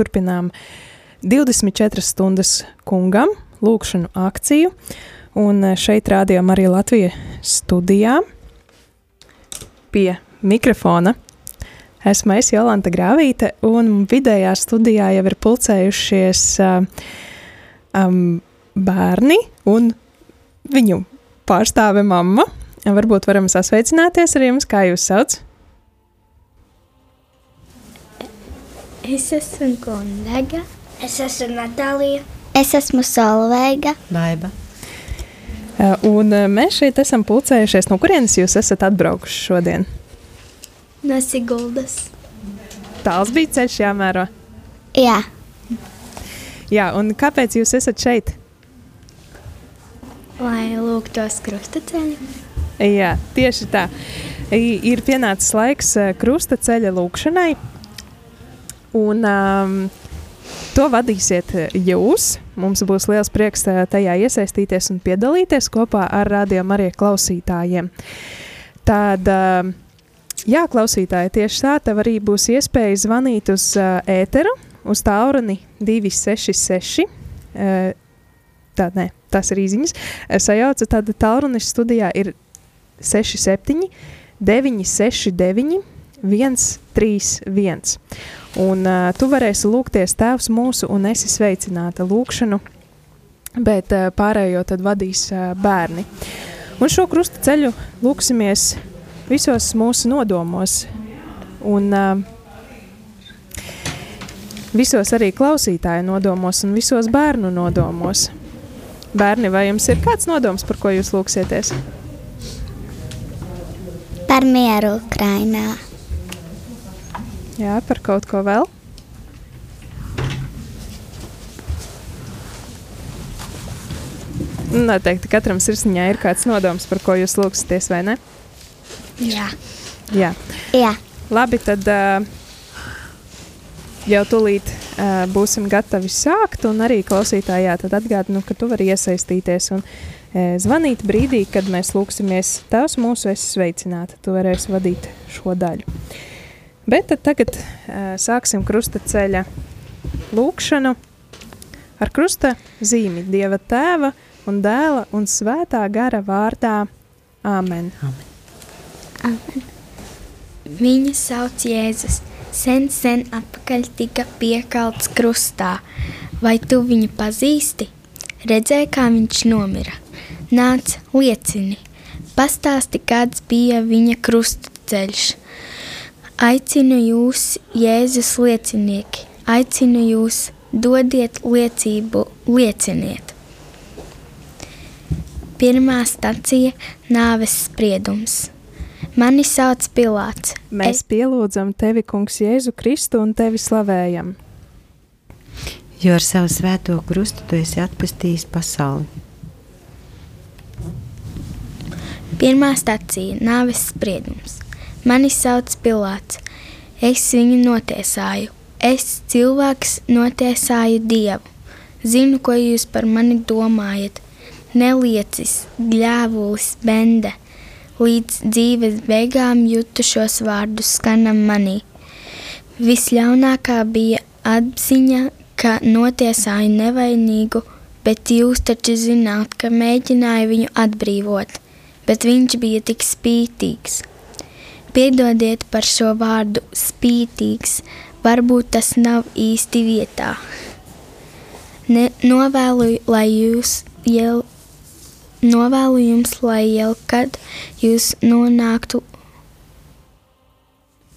turpinām 24 stundas kungam lūkšanu akciju. Un šeit rādījām arī Latvijas studijā pie mikrofona. Esmu es Jolanta Grāvīte, un vidējā studijā jau ir pulcējušies uh, um, bērni un viņu pārstāve mamma. Varbūt varam sasveicināties ar jums, kā jūs sauc? Es esmu Gondega. Es esmu Natālija. Es esmu Solveiga. Baiba. Uh, un uh, mēs šeit esam pulcējušies. No kurienes jūs esat atbraukuši šodien? No Siguldas. Tāls bija ceļš jāmēro. Jā, Jā, un kāpēc jūs esat šeit? Lai lūgtos krustaceļu. Jā, tieši tā. Ir pienācis laiks eh, krusta ceļa lūkšanai, un um, to vadīsiet eh, jūs. Mums būs liels prieks eh, tajā iesaistīties un piedalīties kopā ar rādījuma arī klausītājiem. Tad, um, jā, klausītāji, tieši tā, tev arī būs iespēja zvanīt uz uh, ēteru, uz tālruni 266. Uh, tā, nē, tas ir īsiņas. Sajauca tāda tālrunis studijā ir 67, 969, 131. Un uh, tu varēsi lūgties Tēvs mūsu un esi sveicināta lūgšanu, bet uh, pārējo tad vadīs uh, bērni. Un šo krusta ceļu lūksimies visos mūsu nodomos. Un, uh, visos arī klausītāju nodomos un visos bērnu nodomos. Bērni, vai jums ir kāds nodoms, par ko jūs lūgsieties? par mieru Ukrainā. Jā, par kaut ko vēl. Noteikti katram sirsniņā ir kāds nodoms, par ko jūs lūgsieties, vai ne? Jā. Jā, Jā, labi, tad uh, jau tūlīt uh, būsim gatavi sākt. Un arī klausītājā tad atgādinu, ka tu vari iesaistīties un uh, zvanīt brīdī, kad mēs lūksimies Tēvs mūsu esi sveicināta. Tu varēsi vadīt šo daļu. Bet tagad uh, sāksim krusta ceļa lūkšanu ar krusta zīmi Dieva tēva un dēla un svētā gara vārdā. Āmen! Viņa sauc Jēzus. Sen, sen atpakaļ tika piekalts krustā. Vai tu viņu pazīsti? Redzēji, kā viņš nomira. Nāc, liecini, pastāsti, kāds bija viņa krusta ceļš. Aicinu jūs, Jēzus liecinieki, aicinu jūs, dodiet liecību, lieciniet. Pirmā stacija - nāves spriedums. Mani sauc Pilārs. Mēs pielūdzam tevi, Kungs, Jēzu Kristu un tevi slavējam. Jo ar savu svēto krustu tu esi atpestījis pasauli. Pirmā stacija - nāves spriedums. Mani sauc Pilārs. Es viņu notiesāju. Es, cilvēks, notiesāju Dievu. Zinu, ko jūs par mani domājat. Neliecis, gļēvulis, bende. Līdz dzīves beigām jūtu šos vārdus skanam manī. Visļaunākā bija apziņa, ka notiesāju nevainīgu, bet jūs taču zināt, ka mēģināju viņu atbrīvot, bet viņš bija tik spītīgs. Piedodiet par šo vārdu spītīgs, varbūt tas nav īsti vietā. Ne, novēlu, lai jūs jau, novēlu jums, lai jau kad jūs nonāktu,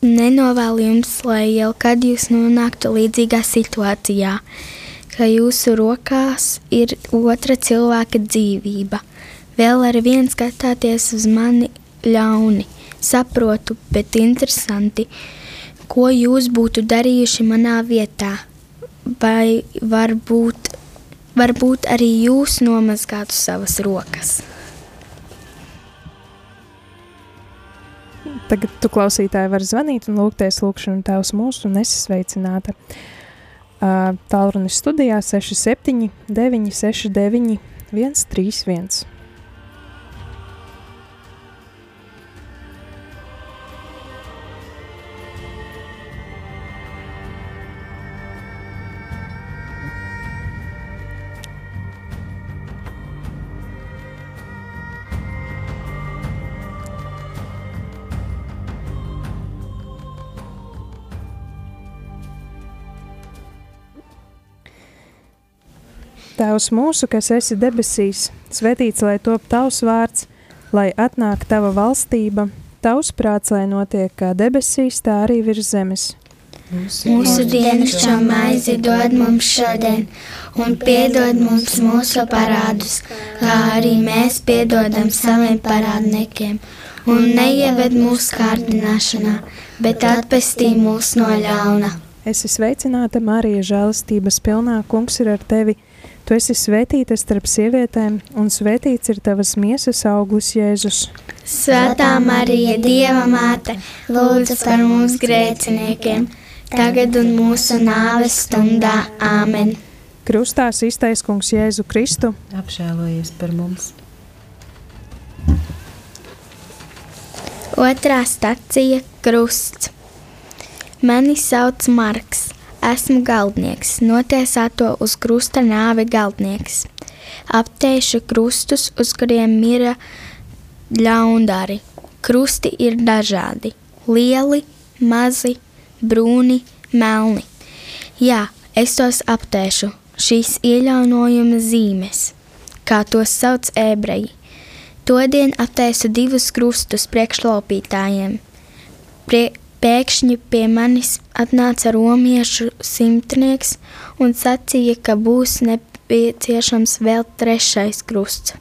nenovēlu jums, lai jau kad jūs nonāktu līdzīgā situācijā, ka jūsu rokās ir otra cilvēka dzīvība. Vēl ar vienu skatāties uz mani ļauni, saprotu, bet interesanti, ko jūs būtu darījuši manā vietā. Vai varbūt, varbūt arī jūs nomazgātu savas rokas? Tagad tu klausītāji var zvanīt un lūgties lūgšanu tēvs mūsu un esi sveicināta. Tālrunis studijā 67 969 131. Tēvs mūsu, kas esi debesīs, svētīts lai top tavs vārds, lai atnāk tava valstība, tavs prāts, lai notiek kā debesīs, tā arī virs zemes. Mūsu dienascho maizi dod mums šodien, un piedod mums mūsu parādus, kā arī mēs piedodam saviem parādniekiem. Un neieved mūsu kārdināšanā, bet atpestī mūs no ļauna. Es esmu sveicināta, Marija, žēlastības pilnā. Kungs ir ar tevi. Tu esi svētīta starp sievietēm, un svētīts ir tavas miesas auglis, Jēzus. Svētā Marija, Dieva māte, lūdzu par mums grēciniekiem, tagad un mūsu nāves stundā. Āmen! Krustā iztaisnē kungs Jēzu Kristu. Apžēlojies par mums! Otrā stacija - krusts. Mani sauc Marks. Esmu galdnieks, notiesāto uz krusta nāvi galdnieks. Aptēšu krustus, uz kuriem mira ļaundari. Krusti ir dažādi - lieli, mazi, brūni, melni. Jā, es tos aptēšu, šīs iejaunojuma zīmes, kā tos sauc ebreji. Todien aptēsu divus krustus priekšlaupītājiem. Prie, Pēkšņi pie manis atnāca romiešu simtnieks un sacīja, ka būs nepieciešams vēl trešais krusts.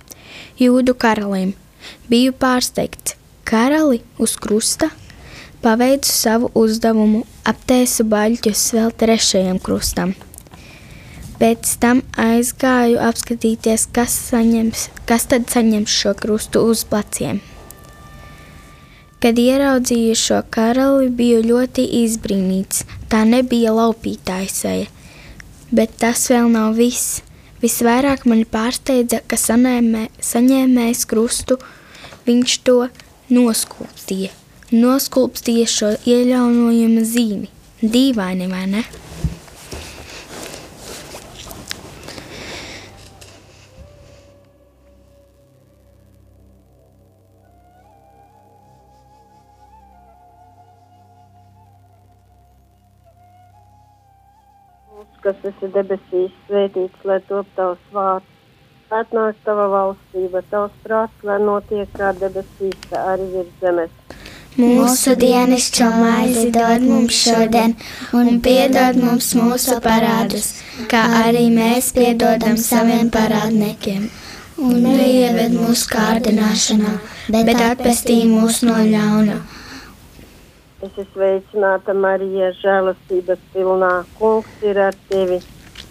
Jūdu karalim biju pārsteigts. Karali uz krusta paveicu savu uzdevumu, aptēsu baļķus vēl trešajam krustam. Pēc tam aizgāju apskatīties, kas, saņems, kas tad saņems šo krustu uz pleciem. Kad ieraudzīju šo karali, biju ļoti izbrīnīts. Tā nebija laupītāja seja. Bet tas vēl nav viss. Visvairāk mani pārsteidza, ka sanēmē, saņēmējs krustu viņš to noskulptīja. Noskulptīja šo iejaunojuma zīmi. Dīvaini, vai ne? Kas esi debesīs, svētīts, lai top tavs vārds. Atnāk tava valstība, tavs prāts, lai notiek kā debesīs, tā arī virs zemes. Mūsu dienascho maizi dod mums šodien, un piedod mums mūsu parādus, kā arī mēs piedodam saviem parādniekiem. Un neieved mūsu kārdināšanā, bet atpestī mūs no ļauna. Es esmu sveicināta, Marija, žēlastības pilnā. Kungs ir ar tevi.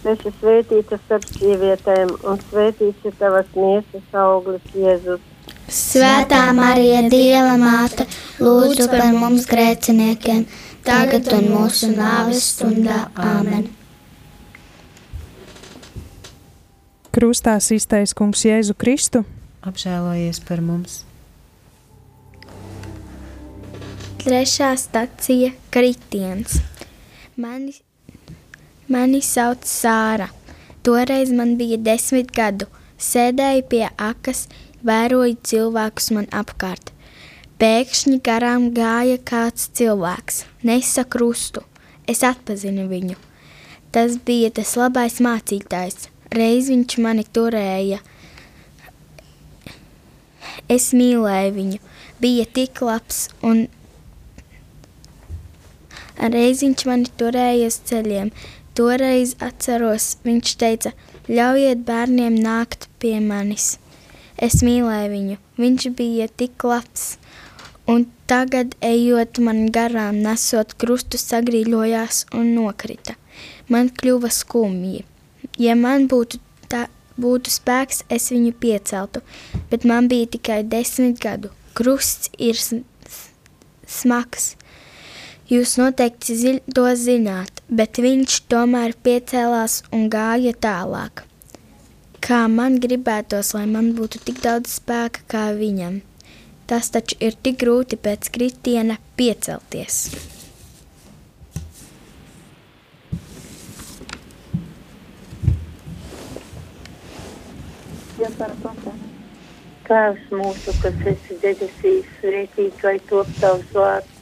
Tu esi svētīta starp sievietēm, un svētīts ir tavas miesas auglis, Jēzus. Svētā Marija, Dieva māte, lūdzu par mums grēciniekiem, tagad un mūsu nāves stundā. Āmen! Krustā iztaisnē kungs Jēzu Kristu. Apžēlojies par mums! Trešā stacija - kritiens. Mani, mani sauc Sāra. Toreiz man bija desmit gadu. Sēdēju pie akas, vēroju cilvēkus man apkārt. Pēkšņi garām gāja kāds cilvēks, nesa krustu. Es atpazinu viņu. Tas bija tas labais mācītājs. Reiz viņš mani turēja. Es mīlēju viņu. Bija tik labs un Reiz viņš mani turēja uz ceļiem. Toreiz atceros, viņš teica, ļaujiet bērniem nākt pie manis. Es mīlēju viņu, viņš bija tik labs. Un tagad, ejot man garām, nesot krustu, sagrīļojās un nokrita. Man kļuva skumji. Ja man būtu, tā, būtu spēks, es viņu pieceltu, bet man bija tikai desmit gadu. Krusts ir smags, Jūs noteikti zi to zināt, bet viņš tomēr piecēlās un gāja tālāk. Kā man gribētos, lai man būtu tik daudz spēka kā viņam. Tas taču ir tik grūti pēc kritiena piecelties. Tēvs mūsu, kas esi debesīs, svētīts lai top tavs vārds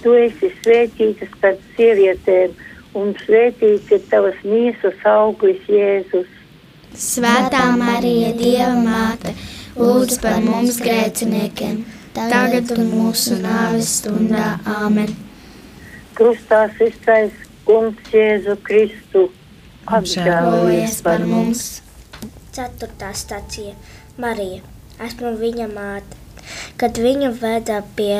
Tu esi svētīta starp sievietēm, un svētīts ir tavas miesas auglis Jēzus. Svētā Marija, Dieva māte, lūdz par mums grēciniekiem, tagad un mūsu nāves stundā. Āmen! Krustā iztais Kungs Jēzu Kristu. Apžēlojies par mums! Ceturtā stācija - Marija. Esmu viņa māte. Kad viņu veda pie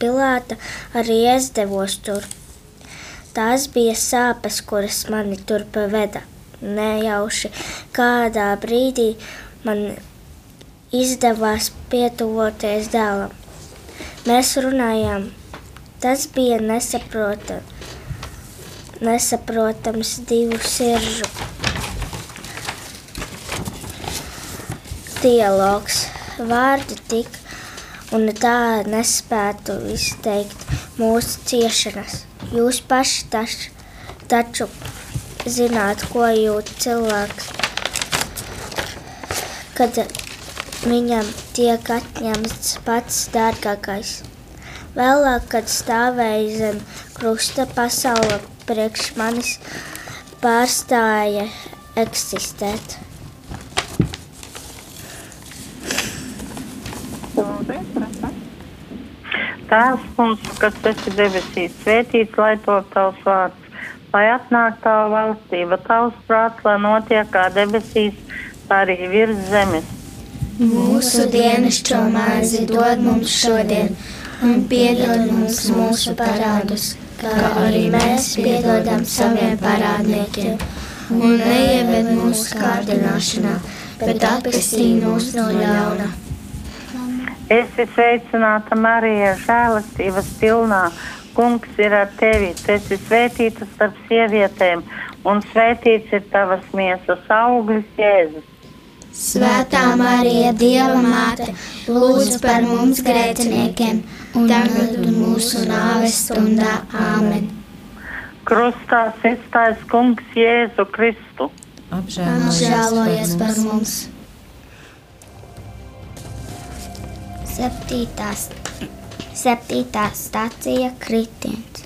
Pilāta, arī es devos tur. Tās bija sāpes, kuras mani tur paveda nejauši. Kādā brīdī man izdevās pietuvoties dēlam. Mēs runājām. Tas bija nesaprotam, nesaprotams divu siržu dialogs. Vārdi tik un tā nespētu izteikt mūsu ciešanas. Jūs paši taš, taču zināt, ko jūt cilvēks, kad viņam tiek atņemts pats dārgākais. Vēlāk, kad stāvēja zem krusta, pasaule priekš manis pārstāja eksistēt. Tēvs mums, kas esi debesīs, svētīts, lai top tavs vārds, lai atnāk tava valstība, tavs prāts, lai notiek kā debesīs, tā arī virs zemes. Mūsu dienascho maizi dod mums šodien, un piedod mums mūsu parādus, kā arī mēs piedodam saviem parādniekiem. Un neieved mūsu kārdināšanā, bet atpestī mūs no ļauna. Es esmu sveicināta Marija, žēlastības pilnā. Kungs ir ar tevi, tu esi svētīta starp sievietēm, un svētīts ir tavas miesas auglis Jēzus. Svētā Marija, Dieva māte, lūdz par mums grēciniekiem, tagad un mūsu nāves stundā. Āmen! Krustā iztais Kungs Jēzu Kristu. Apžēlojies par mums! Septītās, septītā stācija kritiens.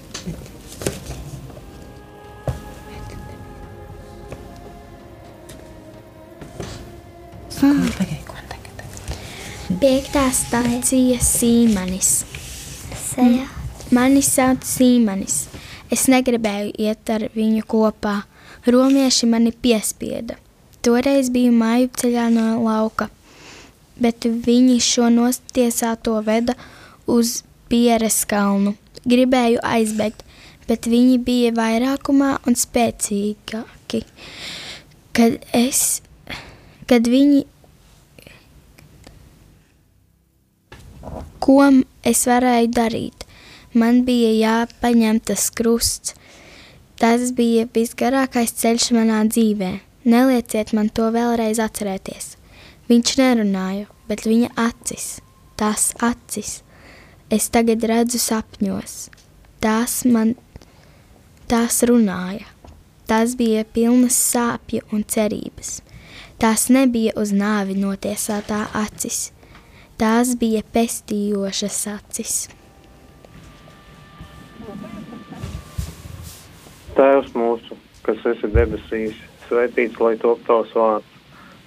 Piektā stācija Sīmanis. Sejā. Mani sauc Sīmanis. Es negribēju iet ar viņu kopā. Romieši mani piespieda. Toreiz biju māju ceļā no lauka, bet viņi šo notiesāto veda uz Pieres kalnu. Gribēju aizbēgt, bet viņi bija vairākumā un spēcīgāki. Kad es, kad viņi, ko es varēju darīt? Man bija jāpaņem tas krusts. Tas bija visgarākais ceļš manā dzīvē. Nelieciet man to vēlreiz atcerēties. Viņš nerunāja, bet viņa acis, tās acis, es tagad redzu sapņos. Tās man, tās runāja. Tās bija pilnas sāpju un cerības. Tās nebija uz nāvi notiesātā acis. Tās bija pestījošas acis. Tēvs mūsu, kas esi debesīs, svētīts lai top tavs vārds,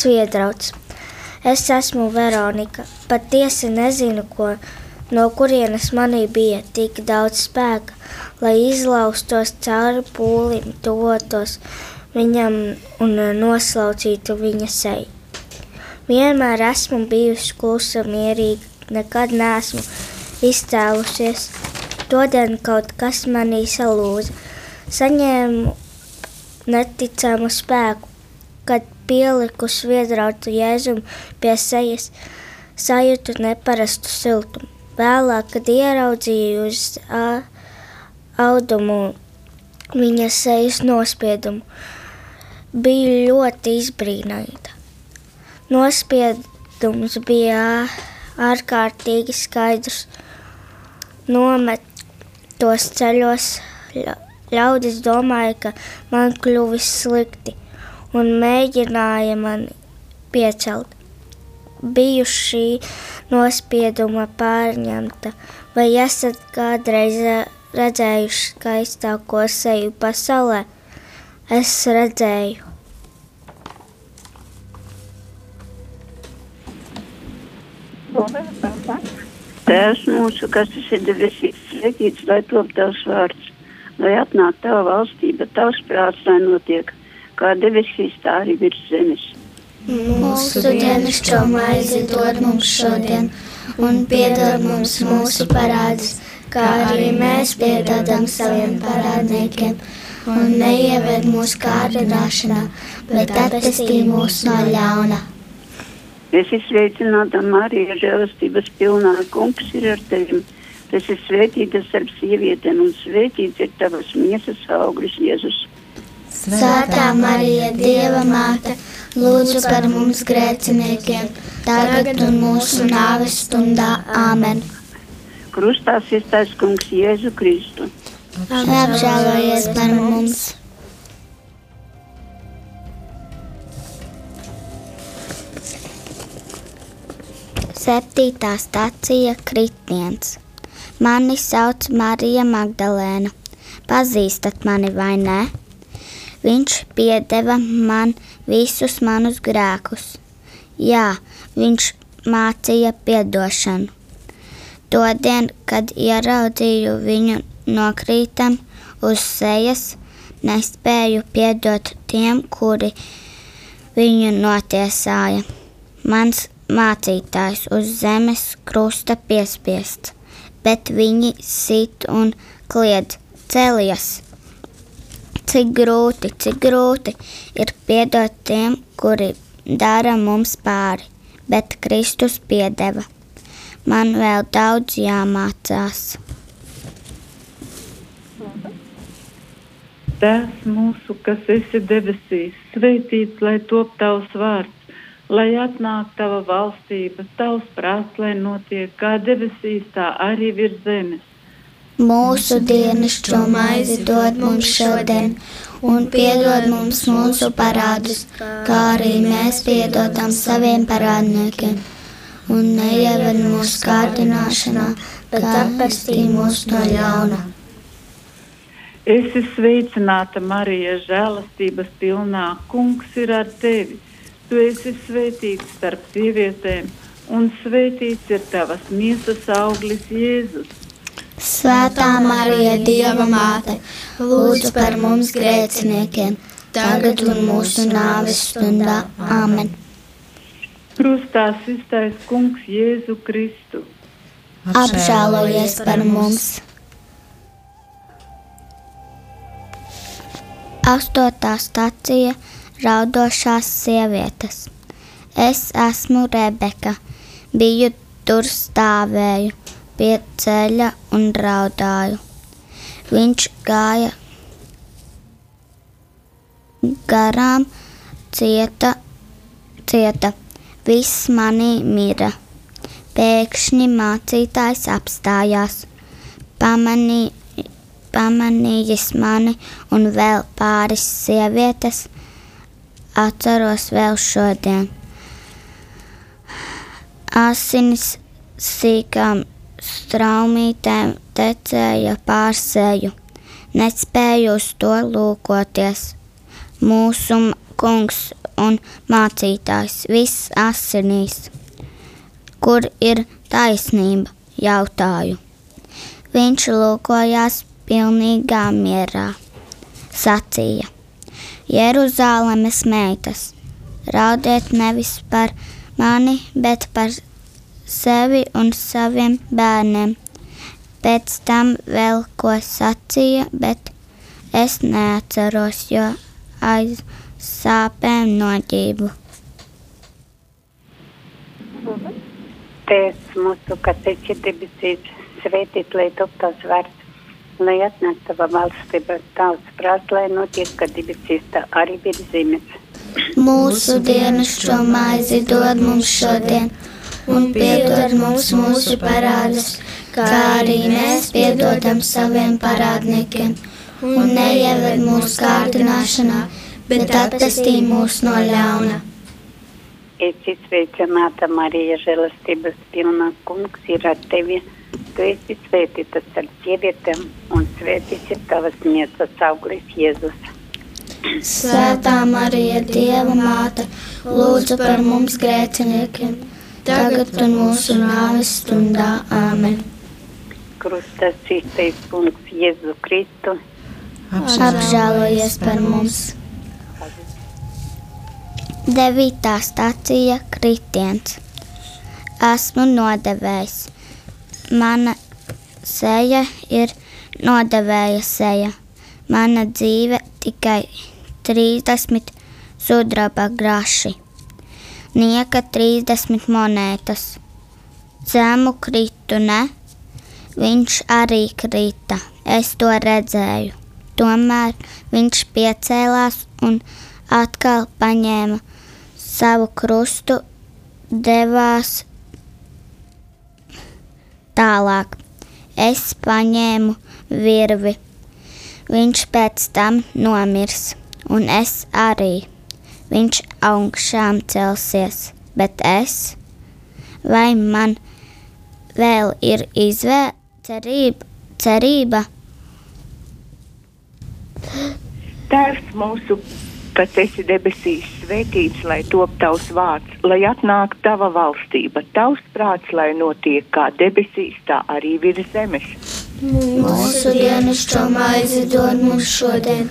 Veronikas sviedrauts. Es esmu Veronika. Patiesi nezinu, ko, no kurienes manī bija tik daudz spēka, lai izlaustos cauri pūlim, tuvotos viņam un noslaucītu viņa seju. Vienmēr esmu bijusi klusa, mierīga, nekad neesmu izcēlusies. Todien kaut kas manī salūza. Saņēmu neticamu spēku, kad pieliku sviedrautu jēzumu pie sejas, sajūtu neparastu siltumu. Vēlāk, kad ieraudzīju uz audumu viņa sejas nospiedumu, biju ļoti izbrīnīta. Nospiedums bija ārkārtīgi skaidrs. Nometos ceļos ļaudis domāja, ka man kļuvis slikti un mēģināja mani piecelt. Biju šī nospieduma pārņemta, vai esat kādreiz redzējuši skaistāko seju pasaulē? Es redzēju. Tēvs mūsu, kas esi debesīs, svētīts, lai top tavs vārds, lai atnāk tava valstība, tavs prāts, lai notiek, kā debesīs, tā arī virs zemes. Mūsu dienascho maizi dod mums šodien, un piedod mums mūsu parādus, kā arī mēs piedodam saviem parādniekiem, un neieved mūsu kārdināšanā, bet attestī mūs no ļauna. Es esmu sveicināta Marija, žēlastības pilnā kungs ir ar tevi. Tas ir svētītas starp sievietēm, un svētīts ir tavas miesas auglis, Jēzus. Svētā Marija, Dieva māte, lūdzu par mums grēciniekiem, tagad un mūsu nāves stundā. Āmen! Krustā iztais kungs Jēzu Kristu. Apžēlojies par mums! Septītā stacija Kritiens. Mani sauc Marija Magdalēna. Pazīstat mani vai nē? Viņš piedeva man visus manus grēkus. Jā, viņš mācīja piedošanu. Todien, kad ieraudzīju viņu nokrītam uz sejas, nespēju piedot tiem, kuri viņu notiesāja. Mans mācītājs uz zemes krusta piespiests, bet viņi sit un kliedz celies. Cik grūti, cik grūti ir piedot tiem, kuri dara mums pāri, bet Kristus piedeva. Man vēl daudz jāmācās. Tēvs mūsu, kas esi debesīs, svētīts lai top tavs vārds lai atnāk tava valstība, tavs prāts, lai notiek kā debesīs, tā arī virs zemes. Mūsu dienascho maizi dod mums šodien, un piedod mums mūsu parādus, kā arī mēs piedodam saviem parādniekiem. Un neieved mūsu kārdināšanā, bet atpestī mūs no ļauna. Es esmu sveicināta, Marija, žēlastības pilnā. Kungs ir ar tevi! Tu esi svētīts starp sievietēm, un svētīts ir tavas miesas auglis, Jēzus. Svētā Marija, Dieva māte, lūdzu par mums grēciniekiem, tagad un mūsu nāves stundā. Āmen! Krustā iztais kungs Jēzu Kristu. Apžēlojies par mums! Astotā stacija raudošās sievietes. Es esmu Rebeka, biju tur stāvēju pie ceļa un raudāju. Viņš gāja garām, cieta, cieta, viss manī mira. Pēkšņi mācītājs apstājās, pamanī, pamanījis mani un vēl pāris sievietes. Atceros vēl šodien. Asinis sīkām straumītēm tecēja pār seju. Nespēju uz to lūkoties. Mūsu kungs un mācītājs viss asinīs. Kur ir taisnība? jautāju. Viņš lūkojās pilnīgā mierā. Sacīja: Jeruzālēmas meitas, raudiet nevis par mani, bet par sevi un saviem bērniem. Pēc tam vēl ko sacīja, bet es neatceros, jo aiz sāpēm noģību. Tēvs mūsu, kas esi debesīs, svētīt, lai top tavs vārds, lai atnāk tava valstība, tavs prāts, lai notiek, ka debesīs tā arī virs zemes. Mūsu dienas šo maizi dod mums šodien, un piedod mums mūsu parādus, kā arī mēs piedodam saviem parādniekiem, un neieved mūsu kārdināšanā, bet atpestī mūs no ļauna. Es izsveicināta Marija žēlastības pilnā kungs ir ar tevi. Tu esi svētīta starp sievietēm, un svētīts ir tavas miesas auglis Jēzus. Svētā Marija, Dieva māte, lūdzu par mums grēciniekiem, tagad un mūsu nāves stundā. Āmen. Krustas īstais kungs Jēzu Kristu. Apžēlojies par mums! Devītā stācija - kritiens. Esmu nodevējis. Mana seja ir nodevēja seja. Mana dzīve tikai 30 sudraba graši. Nieka 30 monētas. Zemu kritu, ne? Viņš arī krita. Es to redzēju. Tomēr viņš piecēlās un atkal paņēma savu krustu, devās tālāk. Es paņēmu virvi. Viņš pēc tam nomirs, un es arī. Viņš augšām celsies, bet es, vai man vēl ir izvēle, cerība, cerība? Tēvs mūsu, kas esi debesīs, svētīts, lai top tavs vārds, lai atnāk tava valstība, tavs prāts, lai notiek kā debesīs, tā arī virs zemes. Mūsu dienascho maizi dod mums šodien,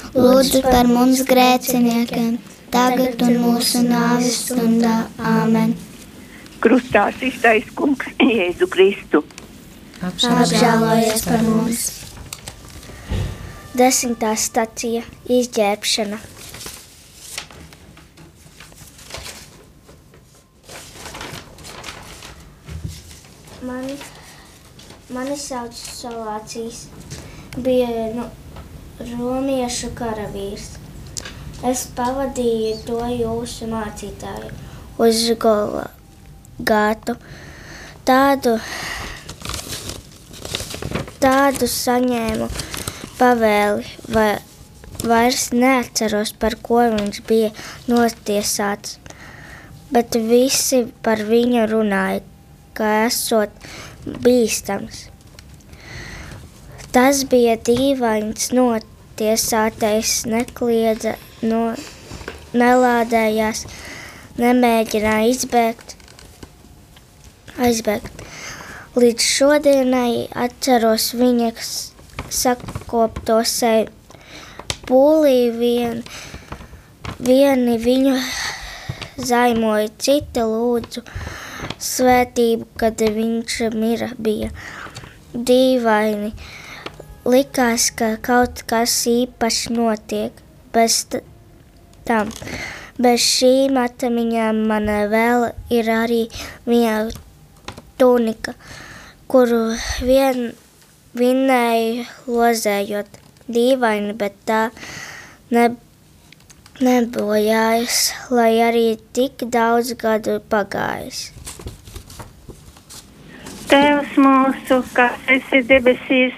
lūdzu par mums grēciniekiem, tagad un mūsu nāves stundā. Āmen. Krustā iztais kungs Jēzu Kristu. Apžēlojies par mums! Desmitā stacija - izģērbšana. Mani, mani sauc Solācijas, bija nu, romiešu karavīrs. Es pavadīju to jūsu mācītāju uz Golgātu. Tādu, tādu saņēmu pavēli, vai vairs neatceros, par ko viņš bija notiesāts, bet visi par viņu runāja, ka esot bīstams. Tas bija dīvains notiesātais, nekliedza, no, nelādējās, nemēģināja izbēgt, aizbēgt. Līdz šodienai atceros viņa sakopto seju. Pūlī vien, vieni viņu zaimoja, citi lūdzu svētību, kad viņš mira bija dīvaini. Likās, ka kaut kas īpašs notiek. Bez tam, bez šīm atmiņām man vēl ir arī viena tunika, kuru vien vinnēju lozējot. Dīvaini, bet tā ne, nebojājas, lai arī tik daudz gadu pagājis. Tēvs mūsu, kas esi debesīs,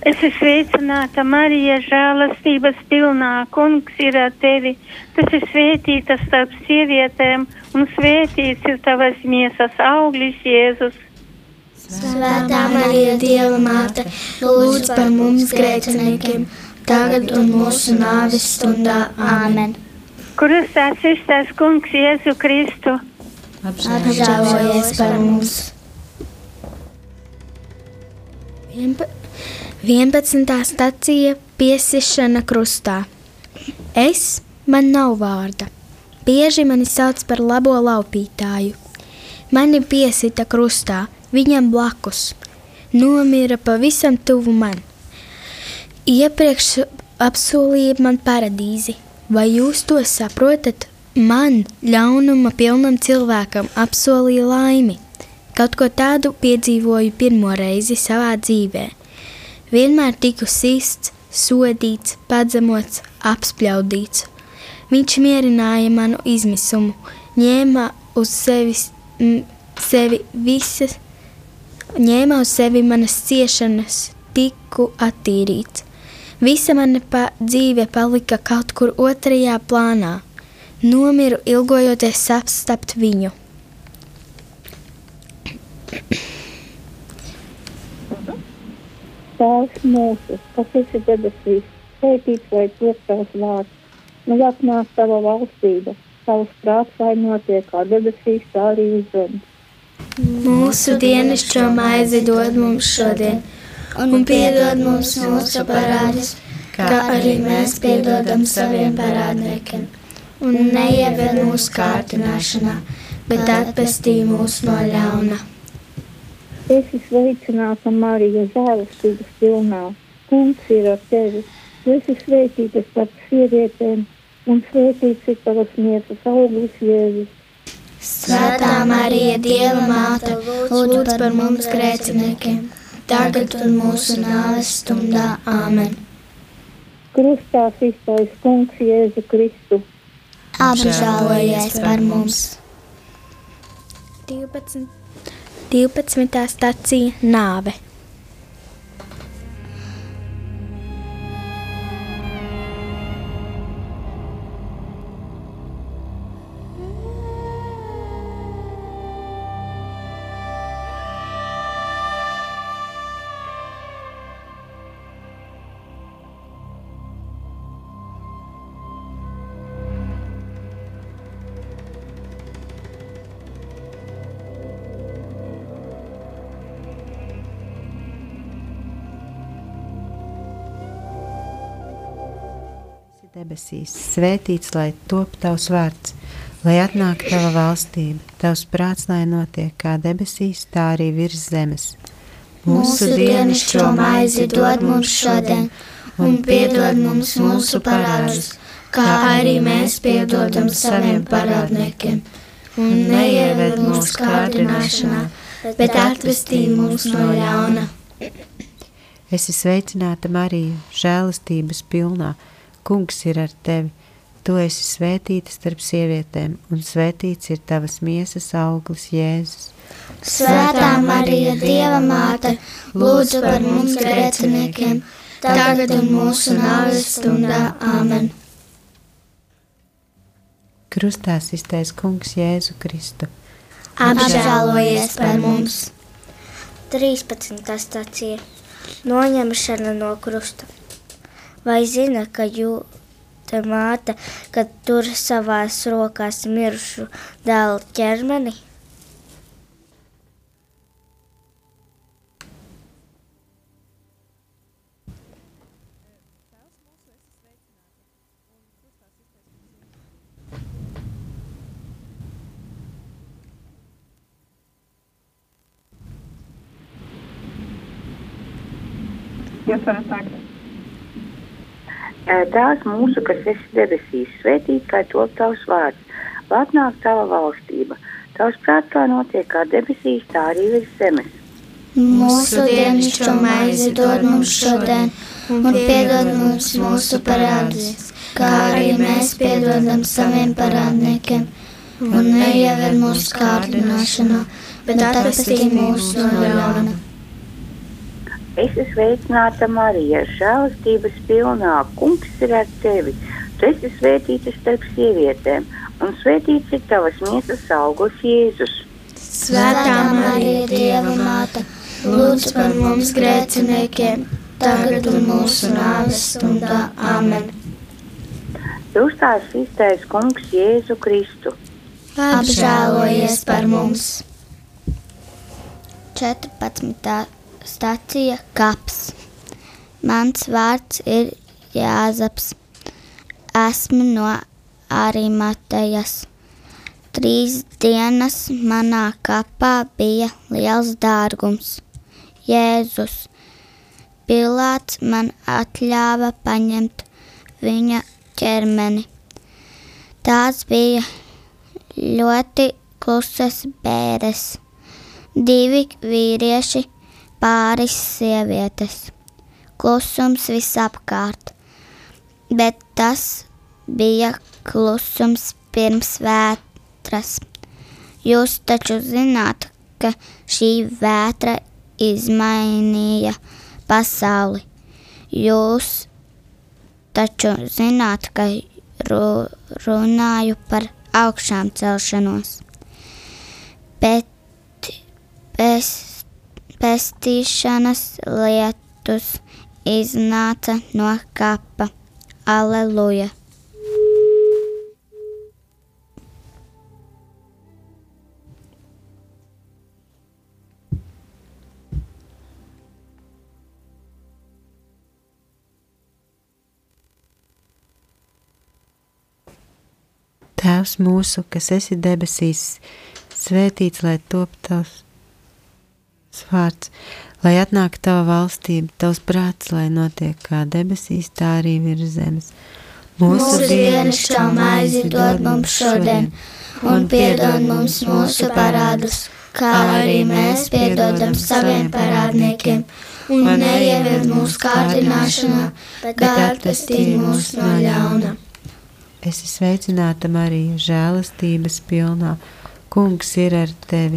Es esmu sveicināta, Marija, žēlastības pilnā. Kungs ir ar tevi. Tu esi svētīta starp sievietēm, un svētīts ir tavas miesas auglis, Jēzus. Svētā Marija, Dieva māte, lūdz par mums grēciniekiem, tagad un mūsu nāves stundā. Āmen! Krustā iztais Kungs Jēzu Kristu. Apžēlojies par mums! 11. Stacija Piesišana krustā. Es, man nav vārda. Bieži mani sauc par labo laupītāju. Mani piesita krustā, viņam blakus. Nomira pavisam tuvu man. Iepriekš apsolīja man paradīzi. Vai jūs to saprotat? Man, ļaunuma pilnam cilvēkam, apsolīja laimi. Kaut ko tādu piedzīvoju pirmo reizi savā dzīvēm. Vienmēr tiku sists, sodīts, padzemots, apspļaudīts. Viņš mierināja manu izmisumu, ņēma uz sevis, m, sevi visas, ņēma uz sevi manas ciešanas, tiku attīrīts. Visa mana pa dzīve palika kaut kur otrajā plānā. Nomiru ilgojoties apstapt viņu. Tēvs mūsu, kas esi debesīs, svētīts lai top tavs vārds, lai atnāk tava valstība, tavs prāts, lai notiek kā debesīs, tā arī uz zemes. Mūsu dienascho maizi dod mums šodien, un piedod mums mūsu parādus, kā arī mēs piedodam saviem parādniekiem. Un neieved mūsu kārtināšanā, bet atpestī mūs no ļauna. Es esmu sveicināta Marija, žēlastības pilnā. Kungs ir ar tevi. Tu esi svētīta starp sievietēm, un svētīts ir tavas miesas auglis Jēzus. Svētā Marija, Dieva māte, lūdz par mums grēciniekiem, tagad un mūsu nāves stundā. Āmen! Krustā iztais Kungs Jēzu Kristu. Apžēlojies par mums! 12. 12. stacija Nāve. Debesīs, svētīts lai top tavs vārds, lai atnāk tava valstība, tavs prāts, lai notiek kā debesīs, tā arī virs zemes. Mūsu dienascho maizi dod mums šodien, un piedod mums mūsu parādus, kā arī mēs piedodam saviem parādniekiem. Un neieved mūsu kārdināšanā, bet atvestī mūs no ļauna. Es esmu sveicināta Marija, žēlastības pilnā. Kungs ir ar tevi. Tu esi svētīta starp sievietēm, un svētīts ir tavas miesas auglis, Jēzus. Svētā Marija, Dieva māte, lūdz par mums grēciniekiem, tagad un mūsu nāves stundā. Āmen! Krustā iztais Kungs Jēzu Kristu. Apžēlojies par mums! 13. stācija Noņemšana no krusta. Vai zina, ka jūta māte, kad tur savās rokās mirušu dēlu ķermeni? Jūs varat sākt. Tēvs mūsu, kas esi debesīs, svētīts lai top tavs vārds, lai atnāk tava valstība. Tavs prāts, kā notiek kā debesīs, tā arī virs zemes. Mūsu dienascho maizi dod mums šodien, un piedod mums mūsu parādus, kā arī mēs piedodam saviem parādniekiem. Un neieved mūsu kārdināšanā, bet atpestī mūs no ļauna. Es esmu sveicināta Marija, žēlastības pilnā. Kungs ir ar tevi. Tu esi svētīta starp sievietēm, un svētīts ir tavas miesas augurs Jēzus. Svētā Marija, Dieva māte, lūdz par mums grēciniekiem, tagad un mūsu nāves stundā. Amen. Jūs tās iztais kungs Jēzu Kristu. Apžēlojies par mums! 14. Stācija kaps. Mans vārds ir Jāzaps. Esmu no Arimatejas. Trīs dienas manā kapā bija liels dārgums. Jēzus. Pilāts man atļāva paņemt viņa ķermeni. Tās bija ļoti klusas bēres. Divi vīrieši, pāris sievietes. Klusums visapkārt, bet tas bija klusums pirms vētras. Jūs taču zināt, ka šī vētra izmainīja pasauli. Jūs taču zināt, ka ru runāju par augšām celšanos. Bet pēc pestīšanas lietus iznāca no kapa. Aleluja! Tēvs mūsu, kas esi debesīs, svētīts lai top tavs vārds, lai atnāk tava valstība, tavs prāts, lai notiek kā debesīs, tā arī virs zemes. Mūsu dienascho maizi dod mums šodien, un piedod mums mūsu parādus, kā arī mēs piedodam saviem parādniekiem, un neieved mūsu kārdināšanā, bet atpestī mūs no ļauna. Es esmu sveicināta Marija, žēlastības pilnā. Kungs ir ar tevi.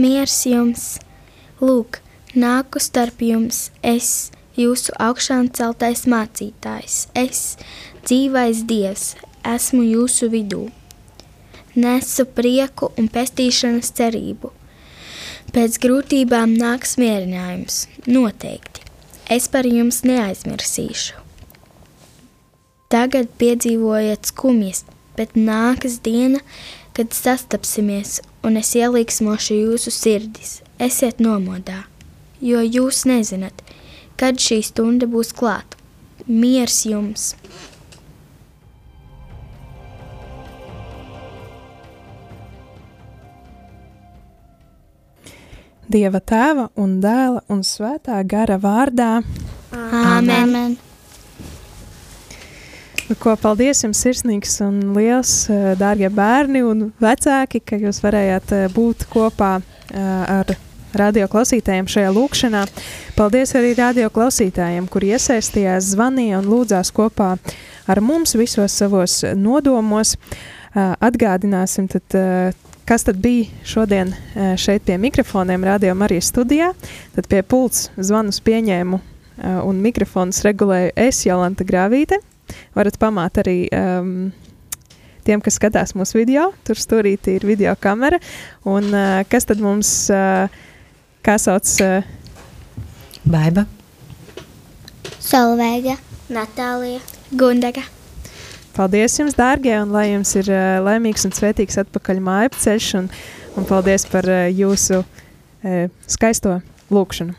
Miers jums! Lūk, nāku starp jums, es, jūsu augšām celtais mācītājs, es, dzīvais dievs, esmu jūsu vidū. Nesu prieku un pestīšanas cerību. Pēc grūtībām nāks mierinājums, noteikti. Es par jums neaizmirsīšu. Tagad piedzīvojat skumjas, bet nākas diena, kad sastapsimies un es ieliksmošu jūsu sirdis. Esiet nomodā, jo jūs nezināt, kad šī stunda būs klāta. Miers jums! Dieva tēva un dēla un svētā gara vārdā. Āmen! Nu, Ko paldies jums sirsnīgs un liels, dārgie bērni un vecāki, ka jūs varējāt būt kopā ar radio klausītājiem šajā lūkšanā. Paldies arī radio klausītājiem, kuri iesaistījās, zvanīja un lūdzās kopā ar mums visos savos nodomos. Atgādināsim, tad, kas tad bija šodien šeit pie mikrofoniem, radio Marijas studijā. Tad pie pults zvanus pieņēmu un mikrofonus regulēju es, Jolanta Grāvīte. Varat pamāt arī um, tiem, kas skatās mūsu video. Tur stūrītī ir video kamera. Un uh, kas tad mums, uh, kā sauc? Uh, Baiba. Solveiga, Natālija, Gundaga. Paldies jums, dārgie, un lai jums ir uh, laimīgs un svētīgs atpakaļ māju ceļš, un, un paldies par uh, jūsu uh, skaisto lūkšanu.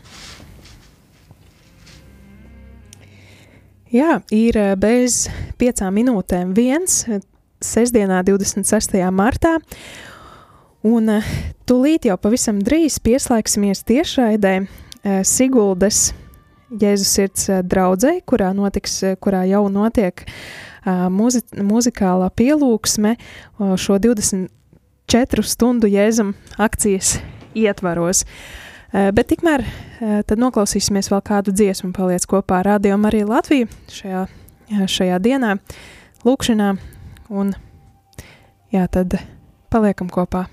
Jā, ir bez piecām minūtēm viens sestdienā, 26. martā. Un uh, tūlīt jau pavisam drīz pieslēgsimies tiešraidē Siguldas Jēzus sirds draudzē, kurā, notiks, kurā jau notiek muzi muzikālā pielūgsme šo 24 stundu Jēzum akcijas ietvaros. Uh, bet tikmēr uh, tad noklausīsimies vēl kādu dziesmu, paliec kopā ar Radio Mariju Latviju šajā, šajā dienā, lūkšanā, un jā, tad paliekam kopā.